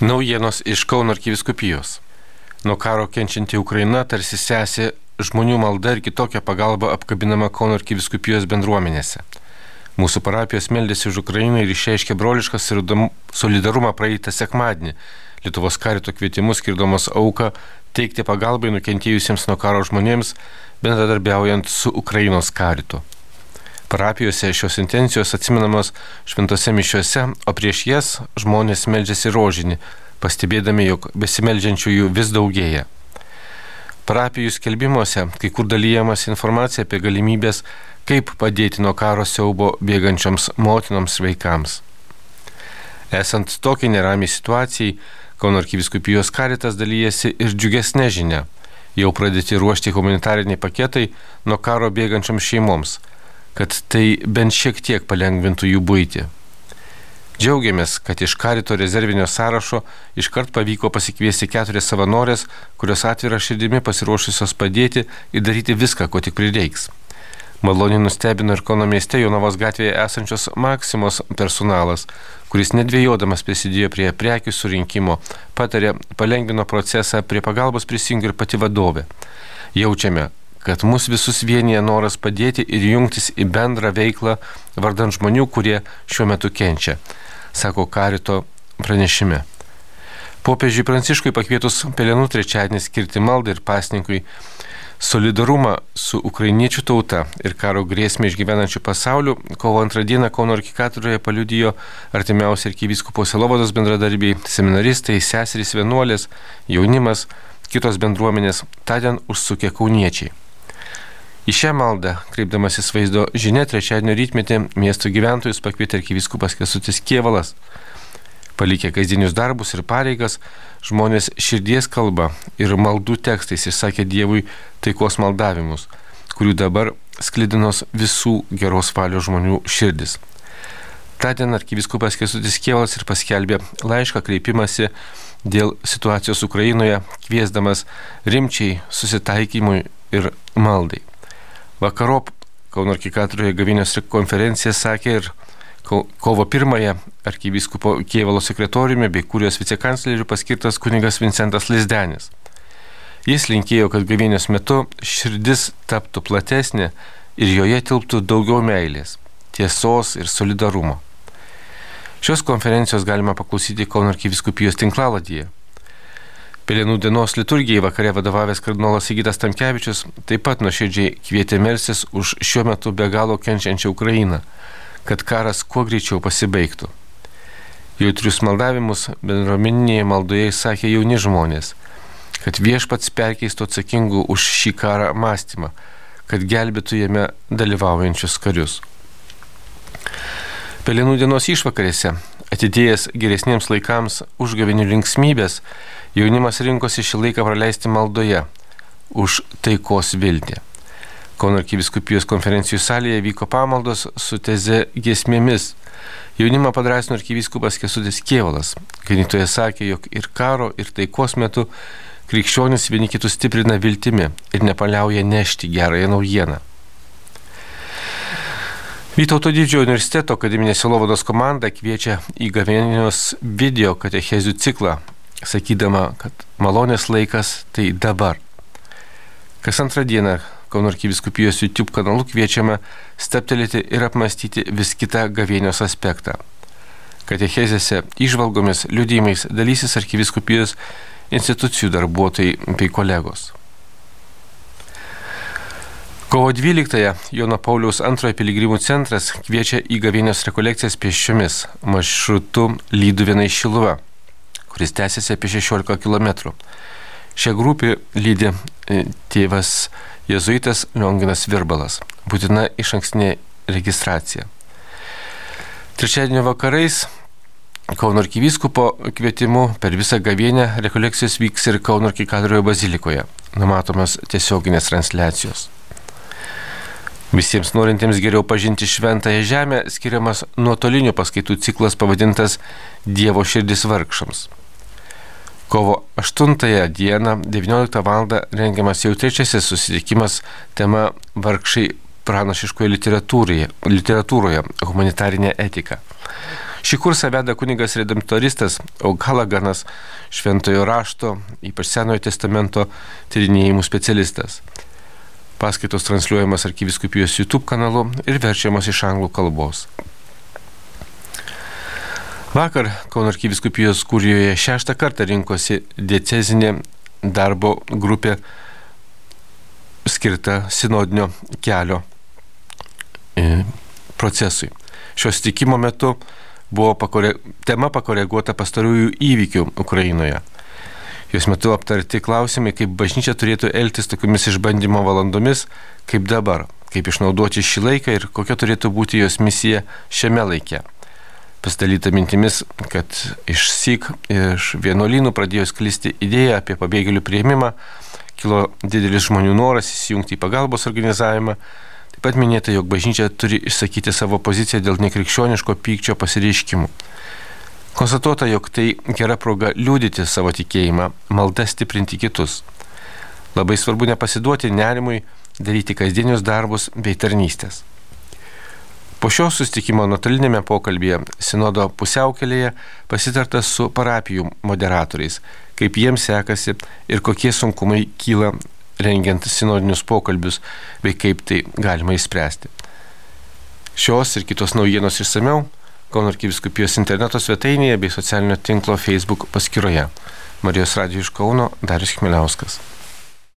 Naujienos iš Kauno arkiviskupijos. Nuo karo kenčianti Ukraina tarsi sesė žmonių malda ir kitokia pagalba apkabinama Kauno arkiviskupijos bendruomenėse. Mūsų parapijos meldėsi už Ukrainą ir išreiškė brolišką solidarumą praeitą sekmadienį. Lietuvos karito kvietimus skirdamos auką teikti pagalbai nukentėjusiems nuo karo žmonėms, bendradarbiaujant su Ukrainos karitu. Parapijose šios intencijos atsiminamos šventose mišiuose, o prieš jas žmonės meldžiasi rožinį, pastebėdami, jog besimeldžiančiųjų vis daugėja. Parapijų skelbimuose kai kur dalyjamas informacija apie galimybės, kaip padėti nuo karo siaubo bėgančioms motinoms vaikams. Esant tokiai neramiai situacijai, Kauno arkiviskupijos karitas dalyjasi ir džiugesnė žinia. Jau pradėti ruošti humanitariniai paketai nuo karo bėgančioms šeimoms kad tai bent šiek tiek palengvintų jų būti. Džiaugiamės, kad iš karito rezervinio sąrašo iškart pavyko pasikviesti keturias savanorės, kurios atvira širdimi pasiruošusios padėti ir daryti viską, ko tik prireiks. Maloniai nustebino ir Kauno mieste Jonavos gatvėje esančios Maksimos personalas, kuris nedvėjodamas prisidėjo prie prekių surinkimo, patarė, palengvino procesą, prie pagalbos prisijungė ir pati vadovė. Jaučiame, kad mus visus vienyje noras padėti ir jungtis į bendrą veiklą vardant žmonių, kurie šiuo metu kenčia, sako Karito pranešime. Popiežiui Pranciškui pakvietus Pelenų trečiadienį skirti maldą ir pasninkui solidarumą su ukrainiečių tauta ir karo grėsmė išgyvenančių pasauliu, kovo antrą dieną Kauno arkikatūroje paliudijo artimiausi arkivyskupo Selovados bendradarbiai, seminaristai, seserys vienuolės, jaunimas, kitos bendruomenės, tądien užsukė kauniečiai. Į šią maldą, kreipdamasis vaizdo žinia, trečiadienio rytmetį miesto gyventojus pakvietė arkivyskupas Kesutis Kievalas. Palikę kasdienius darbus ir pareigas, žmonės širdies kalba ir maldų tekstais išsakė Dievui taikos maldavimus, kurių dabar sklidinos visų geros valios žmonių širdis. Tądien arkivyskupas Kesutis Kievalas ir paskelbė laišką kreipimąsi dėl situacijos Ukrainoje, kviesdamas rimčiai susitaikymui ir maldai. Vakarop Kauno arkikatūroje gavinės konferencija sakė ir kovo pirmąją arkivyskupo Kievalo sekretoriumi bei kurijos vicekancleriu paskirtas kunigas Vincentas Lizdenis. Jis linkėjo, kad gavinės metu širdis taptų platesnė ir joje tilptų daugiau meilės, tiesos ir solidarumo. Šios konferencijos galima paklausyti Kauno arkiviskupijos tinklaladyje. Pelenų dienos liturgijai vakare vadovavęs kardinolas Sigitas Tamkevičius taip pat nuoširdžiai kvietė melsis už šiuo metu be galo kenčiančią Ukrainą, kad karas kuo greičiau pasibaigtų. Jautrius maldavimus bendruomeninėje maldoje įsakė jauni žmonės, kad viešpats perkeistų atsakingų už šį karą mąstymą, kad gelbėtų jame dalyvaujančius karius. Pelenų dienos išvakarėse, atidėjęs geresniems laikams užgavinių linksmybės, Jaunimas rinkosi šį laiką praleisti maldoje už taikos viltį. Kauno arkiviskupijos konferencijų salėje vyko pamaldos su teze giesmėmis. Jaunimą padrasino arkiviskupas Kesutis Kievalas. Ganytoje sakė, jog ir karo, ir taikos metu krikščionis vieni kitus stiprina viltimi ir nepaliauja nešti gerąją naujieną. Vytauto didžiojo universiteto akademinės silovados komanda kviečia į gavėnios video katechezių ciklą sakydama, kad malonės laikas tai dabar. Kas antrą dieną Kauno arkiviskupijos YouTube kanalu kviečiame steptelėti ir apmastyti vis kitą gavėnios aspektą. Katechezėse, išvalgomis, liudymais dalysis arkiviskupijos institucijų darbuotojai bei kolegos. Kovo 12-ąją Jono Pauliaus antrojo piligrimų centras kviečia į gavėnios rekolekcijas pėsčiomis maršrutu Lyduvėnai Šiluva kuris tęsiasi apie 16 km. Šią grupę lydi e, tėvas jėzuitas Lionginas Virbalas. Būtina iš ankstinė registracija. Trečiadienio vakarais Kauno arkivyskupo kvietimu per visą gavienę rekolekcijos vyks ir Kauno arkikadrojo bazilikoje. Numatomas tiesioginės transliacijos. Visiems norintiems geriau pažinti šventąją žemę skiriamas nuotolinių paskaitų ciklas pavadintas Dievo širdis vargšams. Kovo 8 dieną 19 val. rengiamas jau trečiasis susitikimas tema Vargšai pranašiškoje literatūroje, literatūroje humanitarinė etika. Šį kursą veda kunigas redemptoristas Augalaganas, šventojo rašto, ypač Senojo testamento tyrinėjimų specialistas. Paskaitos transliuojamas arkiviskupijos YouTube kanalu ir verčiamas iš anglų kalbos. Vakar Kauno arkiviskupijos kurijoje šeštą kartą rinkosi diecezinė darbo grupė skirta sinodinio kelio e, procesui. Šios tikimo metu buvo pakore, tema pakoreguota pastarųjų įvykių Ukrainoje. Jos metu aptarti klausimai, kaip bažnyčia turėtų elgtis tokiamis išbandymo valandomis, kaip dabar, kaip išnaudoti šį laiką ir kokia turėtų būti jos misija šiame laike. Pasidalyta mintimis, kad iš SIK, iš vienuolynų pradėjo sklisti idėja apie pabėgėlių prieimimą, kilo didelis žmonių noras įsijungti į pagalbos organizavimą, Taip pat minėta, jog bažnyčia turi išsakyti savo poziciją dėl nekrikščioniško pykčio pasireiškimų. Konstatuota, jog tai gera proga liūdyti savo tikėjimą, maldą stiprinti kitus. Labai svarbu nepasiduoti nerimui, daryti kasdienius darbus bei tarnystės. Po šio sustikimo nuotolinėme pokalbėje Sinodo pusiaukelėje pasitarta su parapijų moderatoriais, kaip jiems sekasi ir kokie sunkumai kyla rengiant sinodinius pokalbius, bei kaip tai galima įspręsti. Šios ir kitos naujienos išsameu Kauno arkiviskupijos interneto svetainėje bei socialinio tinklo Facebook paskyroje. Marijos radijų iš Kauno Darius Chmeliauskas.